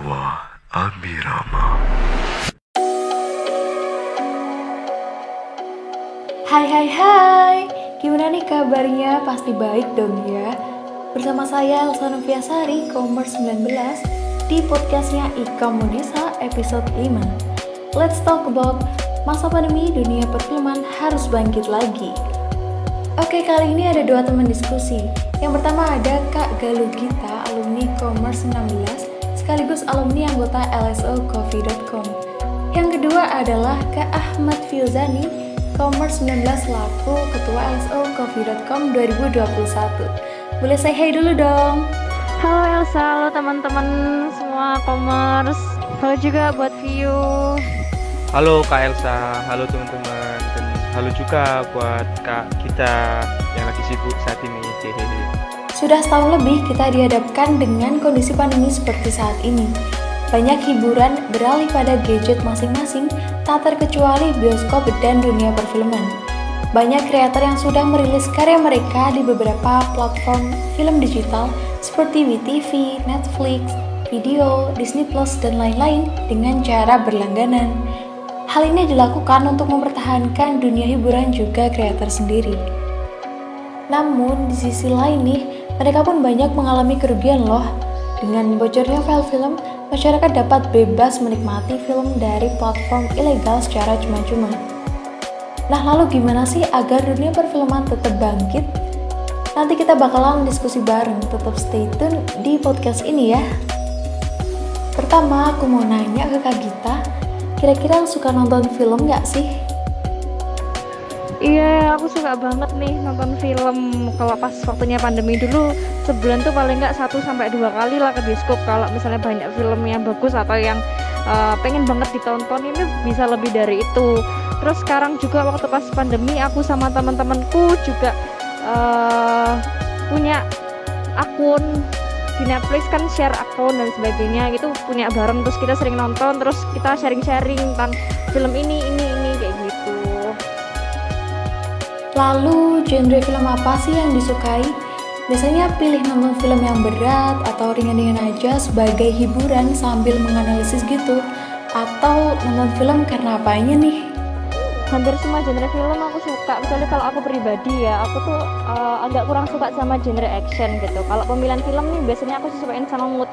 Dakwah Abirama. Hai hai hai, gimana nih kabarnya? Pasti baik dong ya. Bersama saya Elsa Noviasari, Commerce 19 di podcastnya e-komunisa episode 5. Let's talk about masa pandemi dunia perfilman harus bangkit lagi. Oke, kali ini ada dua teman diskusi. Yang pertama ada Kak Galuh Gita, alumni Commerce 16, sekaligus alumni anggota lsocoffee.com. Yang kedua adalah Kak Ahmad Fiuzani, Commerce 19 laku Ketua lsocoffee.com 2021. Boleh saya hey dulu dong. Halo Elsa, halo teman-teman semua commerce. Halo juga buat View. Halo Kak Elsa, halo teman-teman, dan halo juga buat Kak kita yang lagi sibuk saat ini. Hehehe. Sudah setahun lebih kita dihadapkan dengan kondisi pandemi seperti saat ini. Banyak hiburan beralih pada gadget masing-masing, tak terkecuali bioskop dan dunia perfilman. Banyak kreator yang sudah merilis karya mereka di beberapa platform film digital seperti WeTV, Netflix, Video, Disney Plus, dan lain-lain dengan cara berlangganan. Hal ini dilakukan untuk mempertahankan dunia hiburan juga kreator sendiri. Namun, di sisi lain nih, mereka pun banyak mengalami kerugian loh. Dengan bocornya file film, masyarakat dapat bebas menikmati film dari platform ilegal secara cuma-cuma. Nah, lalu gimana sih agar dunia perfilman tetap bangkit? Nanti kita bakalan diskusi bareng, tetap stay tune di podcast ini ya. Pertama, aku mau nanya ke Kak Gita, kira-kira suka nonton film nggak sih? Iya, aku suka banget nih nonton film. Kalau pas waktunya pandemi dulu, sebulan tuh paling nggak satu sampai dua kali lah ke bioskop. Kalau misalnya banyak film yang bagus atau yang uh, pengen banget ditonton ini bisa lebih dari itu. Terus sekarang juga waktu pas pandemi, aku sama teman-temanku juga uh, punya akun di Netflix kan share akun dan sebagainya gitu punya bareng terus kita sering nonton terus kita sharing-sharing tentang film ini ini ini Lalu, genre film apa sih yang disukai? Biasanya pilih nonton film yang berat atau ringan-ringan aja sebagai hiburan sambil menganalisis gitu. Atau nonton film karena apanya nih? hampir semua genre film aku suka kecuali kalau aku pribadi ya aku tuh uh, agak kurang suka sama genre action gitu kalau pemilihan film nih biasanya aku sesuaiin sama mood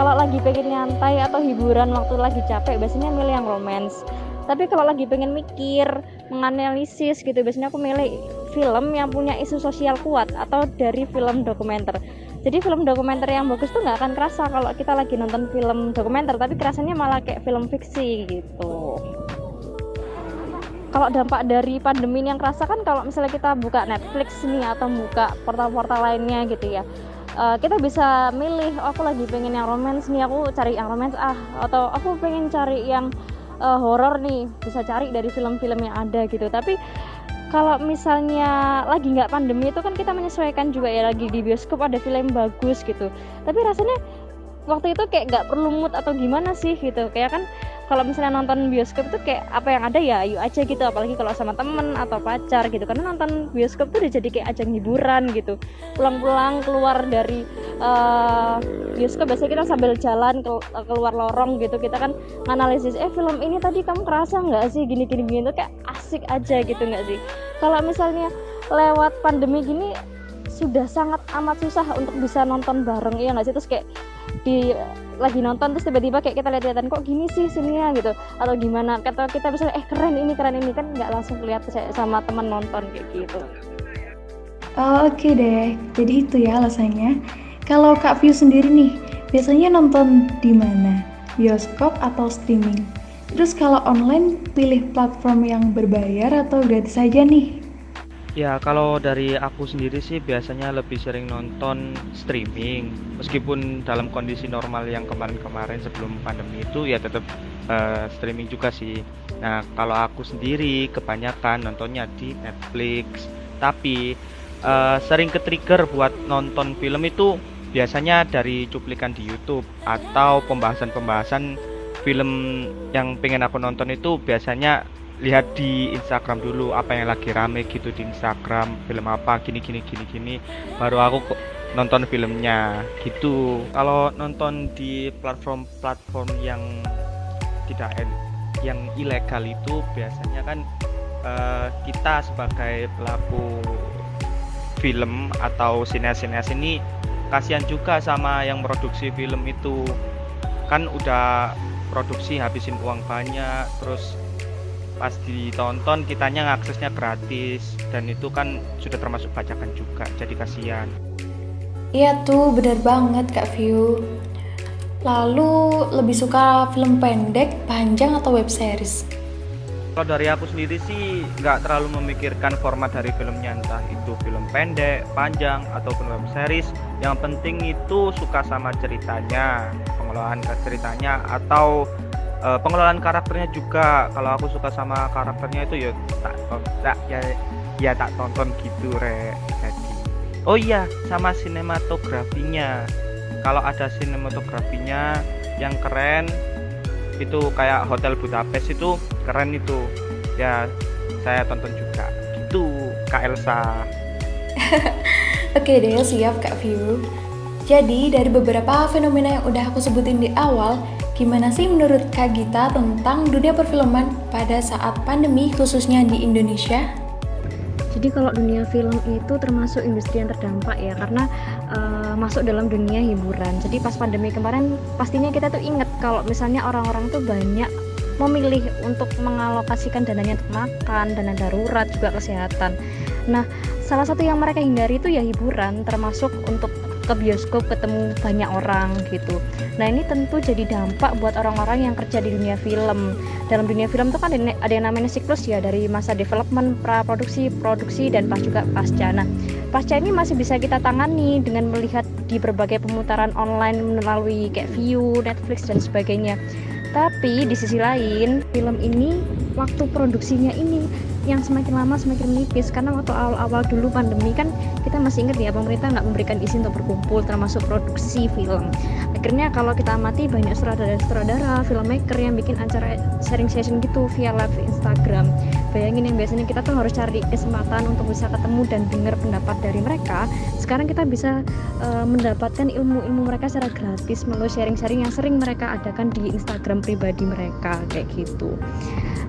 kalau lagi pengen nyantai atau hiburan waktu lagi capek biasanya milih yang romance tapi kalau lagi pengen mikir menganalisis gitu. Biasanya aku milih film yang punya isu sosial kuat atau dari film dokumenter. Jadi film dokumenter yang bagus tuh nggak akan kerasa kalau kita lagi nonton film dokumenter tapi kerasanya malah kayak film fiksi gitu. Kalau dampak dari pandemi yang kerasa kan kalau misalnya kita buka Netflix nih atau buka portal-portal lainnya gitu ya uh, kita bisa milih oh, aku lagi pengen yang romance nih aku cari yang romance. Ah atau aku pengen cari yang uh, horor nih bisa cari dari film-film yang ada gitu. Tapi kalau misalnya lagi nggak pandemi itu kan kita menyesuaikan juga ya lagi di bioskop ada film bagus gitu. Tapi rasanya waktu itu kayak nggak perlu mood atau gimana sih gitu. Kayak kan kalau misalnya nonton bioskop tuh kayak apa yang ada ya ayo aja gitu. Apalagi kalau sama temen atau pacar gitu. Karena nonton bioskop tuh udah jadi kayak ajang hiburan gitu. Pulang-pulang keluar dari uh, bioskop biasanya kita sambil jalan ke keluar lorong gitu. Kita kan analisis eh film ini tadi kamu kerasa nggak sih? Gini gini gini tuh kayak asik aja gitu nggak sih? Kalau misalnya lewat pandemi gini sudah sangat amat susah untuk bisa nonton bareng ya nggak sih? Terus kayak di lagi nonton terus tiba-tiba kayak kita lihat-lihatan kok gini sih sininya? gitu. Atau gimana atau kita bisa eh keren ini keren ini. Kan nggak langsung lihat sama teman nonton kayak gitu. Oh, oke okay deh. Jadi itu ya alasannya. Kalau Kak View sendiri nih biasanya nonton di mana? Bioskop atau streaming? Terus kalau online pilih platform yang berbayar atau gratis saja nih Ya kalau dari aku sendiri sih biasanya lebih sering nonton streaming meskipun dalam kondisi normal yang kemarin-kemarin sebelum pandemi itu ya tetap uh, streaming juga sih. Nah kalau aku sendiri kebanyakan nontonnya di Netflix tapi uh, sering ke trigger buat nonton film itu biasanya dari cuplikan di YouTube atau pembahasan-pembahasan film yang pengen aku nonton itu biasanya lihat di Instagram dulu apa yang lagi rame gitu di Instagram film apa gini gini gini gini. Baru aku nonton filmnya gitu. Kalau nonton di platform-platform yang tidak yang ilegal itu biasanya kan uh, kita sebagai pelaku film atau sineas-sineas ini kasihan juga sama yang produksi film itu. Kan udah produksi habisin uang banyak terus pas ditonton kitanya aksesnya gratis dan itu kan sudah termasuk bacakan juga jadi kasihan. Iya tuh bener banget kak View lalu lebih suka film pendek panjang atau web series? Kalau dari aku sendiri sih nggak terlalu memikirkan format dari filmnya entah itu film pendek, panjang ataupun web series. Yang penting itu suka sama ceritanya, pengelolaan ceritanya atau uh, pengelolaan karakternya juga. Kalau aku suka sama karakternya itu ya tak tak ya ya tak tonton gitu re. Jadi oh iya sama sinematografinya. Kalau ada sinematografinya yang keren itu kayak Hotel Budapest itu keren itu ya saya tonton juga gitu Kak Elsa Oke deh siap Kak View jadi dari beberapa fenomena yang udah aku sebutin di awal Gimana sih menurut Kak Gita tentang dunia perfilman pada saat pandemi khususnya di Indonesia? Jadi kalau dunia film itu termasuk industri yang terdampak ya karena uh, masuk dalam dunia hiburan. Jadi pas pandemi kemarin pastinya kita tuh inget kalau misalnya orang-orang tuh banyak memilih untuk mengalokasikan dananya untuk makan, dana darurat juga kesehatan. Nah, salah satu yang mereka hindari itu ya hiburan termasuk untuk ke bioskop ketemu banyak orang gitu. Nah ini tentu jadi dampak buat orang-orang yang kerja di dunia film. Dalam dunia film itu kan ada yang namanya siklus ya dari masa development, pra produksi, produksi dan pas juga pasca. Nah pasca ini masih bisa kita tangani dengan melihat di berbagai pemutaran online melalui kayak view, Netflix dan sebagainya. Tapi di sisi lain, film ini waktu produksinya ini yang semakin lama semakin menipis. Karena waktu awal-awal dulu pandemi kan kita masih ingat ya pemerintah nggak memberikan izin untuk berkumpul termasuk produksi film. Akhirnya kalau kita amati banyak sutradara-sutradara filmmaker yang bikin acara sharing session gitu via live Instagram bayangin yang biasanya kita tuh harus cari kesempatan untuk bisa ketemu dan dengar pendapat dari mereka. Sekarang kita bisa uh, mendapatkan ilmu-ilmu mereka secara gratis melalui sharing-sharing yang sering mereka adakan di Instagram pribadi mereka kayak gitu.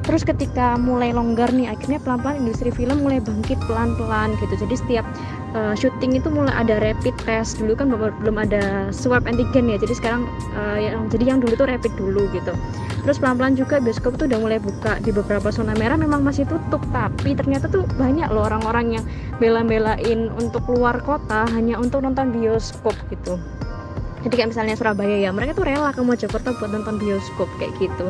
Terus ketika mulai longgar nih akhirnya pelan-pelan industri film mulai bangkit pelan-pelan gitu. Jadi setiap uh, syuting itu mulai ada rapid test. Dulu kan belum ada swab antigen ya. Jadi sekarang uh, yang jadi yang dulu tuh rapid dulu gitu terus pelan-pelan juga bioskop tuh udah mulai buka. Di beberapa zona merah memang masih tutup tapi ternyata tuh banyak loh orang-orang yang bela-belain untuk keluar kota hanya untuk nonton bioskop gitu. Jadi kayak misalnya Surabaya ya mereka tuh rela ke Mojokerto buat nonton bioskop kayak gitu.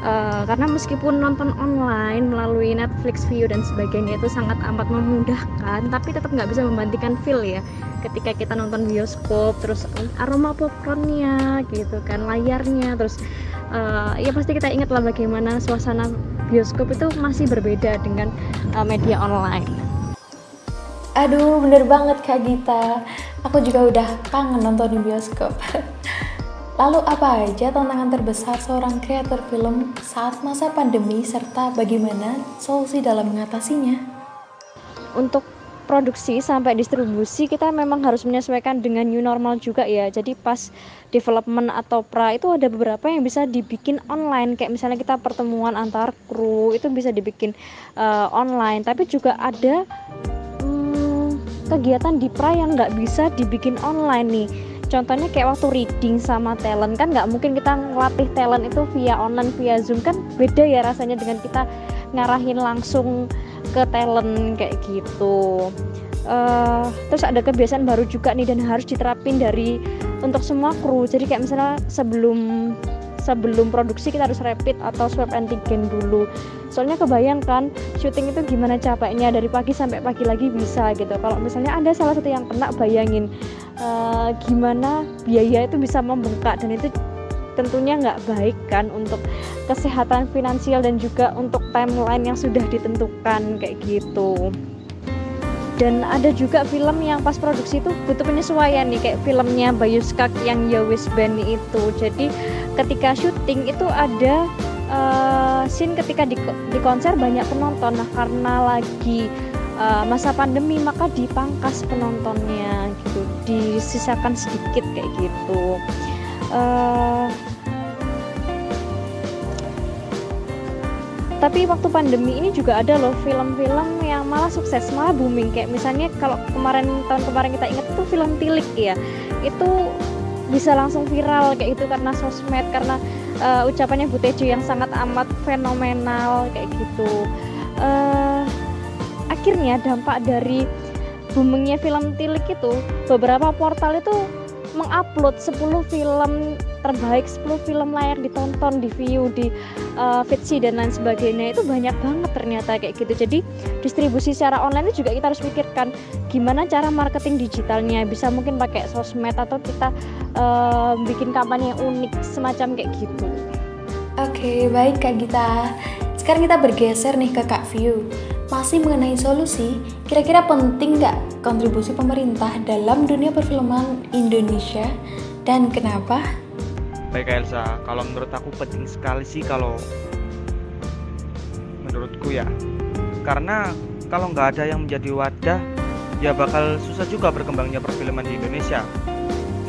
Uh, karena meskipun nonton online melalui Netflix View dan sebagainya itu sangat amat memudahkan tapi tetap nggak bisa membandingkan feel ya. Ketika kita nonton bioskop terus aroma popcornnya gitu kan layarnya terus uh, ya pasti kita ingat lah bagaimana suasana bioskop itu masih berbeda dengan uh, media online Aduh, bener banget Kak Gita. Aku juga udah kangen nonton di bioskop. Lalu apa aja tantangan terbesar seorang kreator film saat masa pandemi serta bagaimana solusi dalam mengatasinya? Untuk produksi sampai distribusi kita memang harus menyesuaikan dengan new normal juga ya. Jadi pas development atau pra itu ada beberapa yang bisa dibikin online kayak misalnya kita pertemuan antar kru itu bisa dibikin uh, online. Tapi juga ada hmm, kegiatan di pra yang nggak bisa dibikin online nih contohnya kayak waktu reading sama talent kan nggak mungkin kita ngelatih talent itu via online via zoom kan beda ya rasanya dengan kita ngarahin langsung ke talent kayak gitu. Uh, terus ada kebiasaan baru juga nih dan harus diterapin dari untuk semua kru. Jadi kayak misalnya sebelum sebelum produksi kita harus rapid atau swab antigen dulu. Soalnya kebayangkan syuting itu gimana capeknya dari pagi sampai pagi lagi bisa gitu. Kalau misalnya ada salah satu yang kena bayangin uh, gimana biaya itu bisa membengkak. Dan itu tentunya nggak baik kan untuk kesehatan finansial dan juga untuk timeline yang sudah ditentukan kayak gitu. Dan ada juga film yang pas produksi itu butuh penyesuaian nih kayak filmnya Bayu Skak yang Yowis Band itu. Jadi ketika syuting itu ada uh, scene ketika di, di konser banyak penonton. Nah karena lagi uh, masa pandemi maka dipangkas penontonnya gitu. Di disisakan sedikit kayak gitu uh, tapi waktu pandemi ini juga ada loh film-film yang malah sukses malah booming. Kayak misalnya kalau kemarin tahun kemarin kita ingat itu film Tilik ya itu bisa langsung viral kayak itu karena sosmed karena uh, ucapannya Bu yang sangat amat fenomenal kayak gitu. Uh, akhirnya dampak dari boomingnya film Tilik itu beberapa portal itu mengupload 10 film terbaik 10 film layak ditonton di view di uh, Fitsi dan lain sebagainya itu banyak banget ternyata kayak gitu. Jadi distribusi secara online itu juga kita harus pikirkan gimana cara marketing digitalnya. Bisa mungkin pakai sosmed atau kita uh, bikin kampanye yang unik semacam kayak gitu. Oke baik Kak Gita. Sekarang kita bergeser nih ke Kak View masih mengenai solusi, kira-kira penting nggak kontribusi pemerintah dalam dunia perfilman Indonesia dan kenapa? Baik Elsa, kalau menurut aku penting sekali sih kalau menurutku ya. Karena kalau nggak ada yang menjadi wadah, ya bakal susah juga berkembangnya perfilman di Indonesia.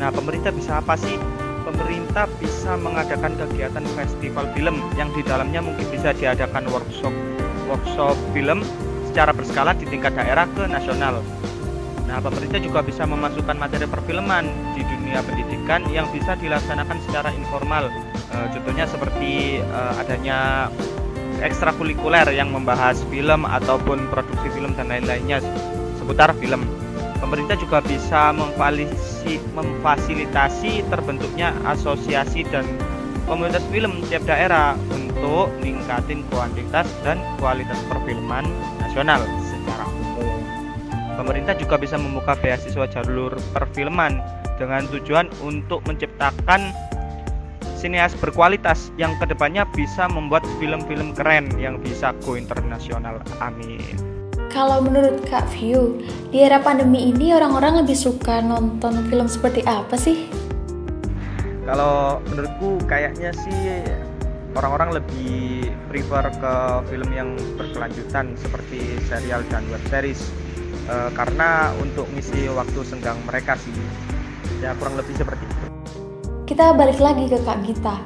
Nah, pemerintah bisa apa sih? Pemerintah bisa mengadakan kegiatan festival film yang di dalamnya mungkin bisa diadakan workshop workshop film secara berskala di tingkat daerah ke nasional Nah, pemerintah juga bisa memasukkan materi perfilman di dunia pendidikan yang bisa dilaksanakan secara informal. E, contohnya seperti e, adanya ekstrakurikuler yang membahas film ataupun produksi film dan lain-lainnya seputar film. Pemerintah juga bisa memfasilitasi terbentuknya asosiasi dan komunitas film tiap daerah untuk meningkatkan kuantitas dan kualitas perfilman nasional Pemerintah juga bisa membuka beasiswa jalur perfilman dengan tujuan untuk menciptakan sineas berkualitas yang ke depannya bisa membuat film-film keren yang bisa go internasional. Amin. Kalau menurut Kak View, di era pandemi ini orang-orang lebih suka nonton film seperti apa sih? Kalau menurutku kayaknya sih orang-orang lebih prefer ke film yang berkelanjutan seperti serial dan web series. E, karena untuk ngisi waktu senggang mereka sih. Ya kurang lebih seperti itu. Kita balik lagi ke Kak Gita.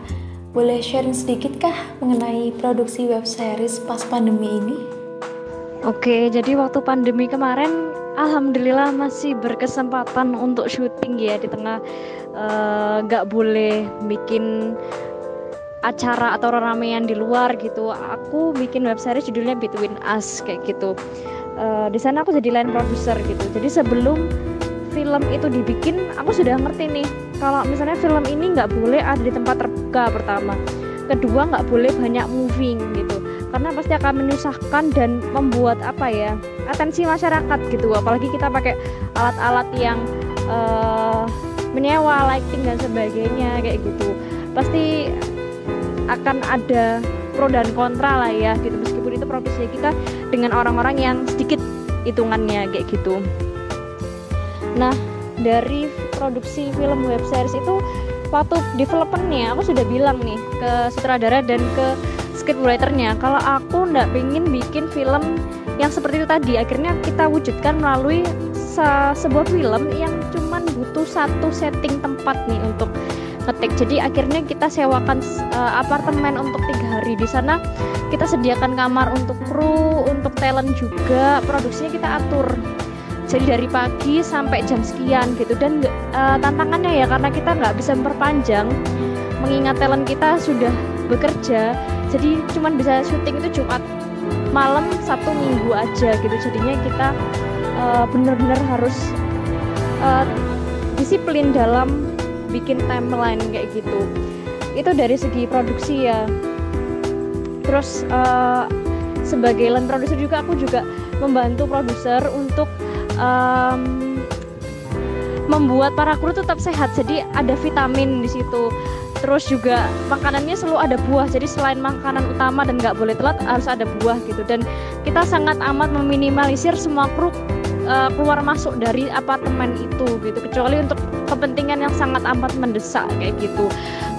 Boleh sharing sedikit kah mengenai produksi web series pas pandemi ini? Oke, jadi waktu pandemi kemarin Alhamdulillah masih berkesempatan untuk syuting ya di tengah eh, nggak uh, boleh bikin acara atau ramean di luar gitu. Aku bikin web series judulnya Between Us kayak gitu. Uh, di sana aku jadi line producer gitu. Jadi sebelum film itu dibikin aku sudah ngerti nih kalau misalnya film ini nggak boleh ada di tempat terbuka pertama. Kedua nggak boleh banyak moving gitu. Karena pasti akan menyusahkan dan membuat apa ya atensi masyarakat gitu. Apalagi kita pakai alat-alat yang uh, menyewa lighting dan sebagainya kayak gitu. Pasti akan ada pro dan kontra lah ya gitu. Meskipun itu profesi kita dengan orang-orang yang sedikit hitungannya kayak gitu. Nah dari produksi film web series itu waktu developernya aku sudah bilang nih ke sutradara dan ke scriptwriternya kalau aku ndak pengen bikin film yang seperti itu tadi akhirnya kita wujudkan melalui se sebuah film yang cuman butuh satu setting tempat nih untuk ngetik. Jadi akhirnya kita sewakan uh, apartemen untuk tiga hari. Di sana kita sediakan kamar untuk kru untuk talent juga. Produksinya kita atur. Jadi dari pagi sampai jam sekian gitu. Dan uh, tantangannya ya karena kita nggak bisa memperpanjang. Mengingat talent kita sudah bekerja. Jadi cuman bisa syuting itu Jumat malam Sabtu Minggu aja gitu. Jadinya kita uh, benar-benar harus uh, disiplin dalam bikin timeline kayak gitu. Itu dari segi produksi ya. Terus uh, sebagai land producer juga aku juga membantu produser untuk um, membuat para kru tetap sehat. Jadi ada vitamin di situ. Terus juga makanannya selalu ada buah. Jadi selain makanan utama dan nggak boleh telat harus ada buah gitu. Dan kita sangat amat meminimalisir semua kru uh, keluar masuk dari apartemen itu gitu. Kecuali untuk kepentingan yang sangat amat mendesak kayak gitu.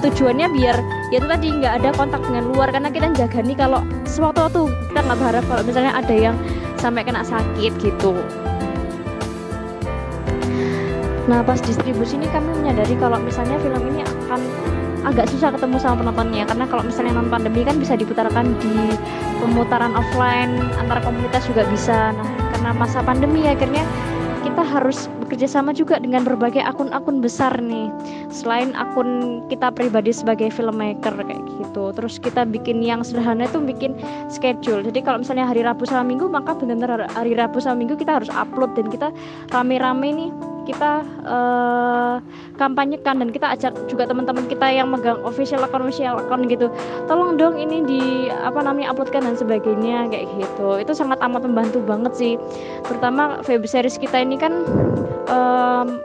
Tujuannya biar ya itu tadi nggak ada kontak dengan luar. Karena kita jaga nih kalau sewaktu-waktu kita nggak berharap kalau misalnya ada yang sampai kena sakit gitu. Nah pas distribusi ini kami menyadari kalau misalnya film ini akan agak susah ketemu sama penontonnya. Karena kalau misalnya non pandemi kan bisa diputarkan di pemutaran offline antar komunitas juga bisa. Nah karena masa pandemi akhirnya kita harus bekerja sama juga dengan berbagai akun-akun besar nih. Selain akun kita pribadi sebagai filmmaker kayak gitu terus kita bikin yang sederhana itu bikin schedule. Jadi kalau misalnya hari Rabu sama Minggu maka benar-benar hari Rabu sama Minggu kita harus upload dan kita rame-rame nih kita uh, kampanyekan dan kita ajak juga teman-teman kita yang megang official account official account gitu. Tolong dong ini di apa namanya uploadkan dan sebagainya kayak gitu. Itu sangat amat membantu banget sih. Terutama web series kita ini kan um,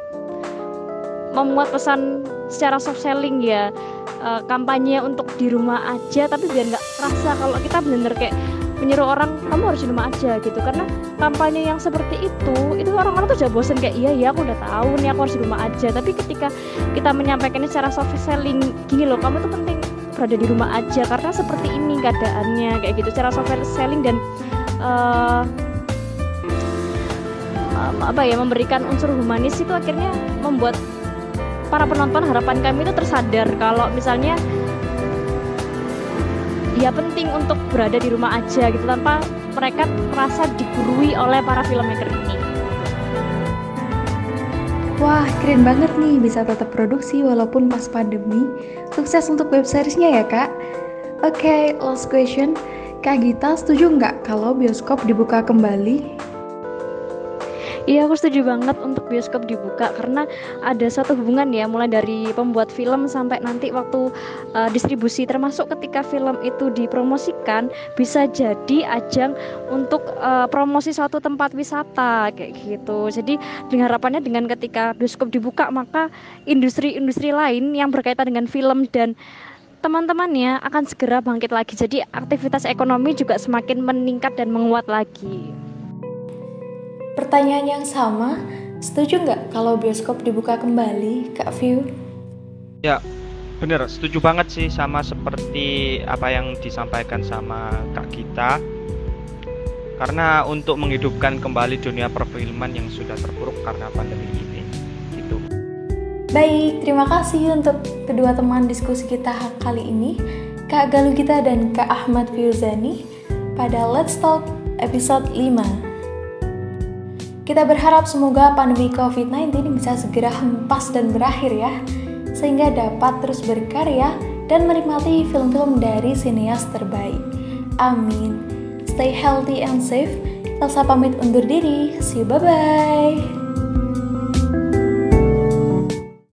memuat pesan secara soft selling ya. Uh, kampanye untuk di rumah aja tapi biar nggak terasa kalau kita bener-bener kayak menyuruh orang kamu harus di rumah aja gitu. Karena kampanye yang seperti itu itu orang-orang tuh udah bosen kayak iya iya aku udah tahu nih aku harus di rumah aja. Tapi ketika kita menyampaikannya secara soft selling gini loh kamu tuh penting berada di rumah aja karena seperti ini keadaannya kayak gitu secara soft selling dan uh, apa ya memberikan unsur humanis itu akhirnya membuat para penonton harapan kami itu tersadar. Kalau misalnya ya penting untuk berada di rumah aja gitu tanpa mereka merasa digurui oleh para filmmaker ini. Wah, keren banget nih bisa tetap produksi walaupun pas pandemi. Sukses untuk web seriesnya ya, Kak. Oke, okay, last question. Kak Gita setuju nggak kalau bioskop dibuka kembali? Iya aku setuju banget untuk bioskop dibuka karena ada satu hubungan ya mulai dari pembuat film sampai nanti waktu uh, distribusi termasuk ketika film itu dipromosikan bisa jadi ajang untuk uh, promosi suatu tempat wisata kayak gitu. Jadi dengan harapannya dengan ketika bioskop dibuka maka industri-industri lain yang berkaitan dengan film dan teman-temannya akan segera bangkit lagi. Jadi aktivitas ekonomi juga semakin meningkat dan menguat lagi. Pertanyaan yang sama, setuju nggak kalau bioskop dibuka kembali, Kak View? Ya, bener, setuju banget sih sama seperti apa yang disampaikan sama Kak Gita. Karena untuk menghidupkan kembali dunia perfilman yang sudah terpuruk karena pandemi ini. Gitu. Baik, terima kasih untuk kedua teman diskusi kita kali ini, Kak Galugita dan Kak Ahmad Fiuzani pada Let's Talk episode 5. Kita berharap semoga pandemi COVID-19 bisa segera hempas dan berakhir ya, sehingga dapat terus berkarya dan menikmati film-film dari sineas terbaik. Amin. Stay healthy and safe. Elsa pamit undur diri. See you, bye-bye.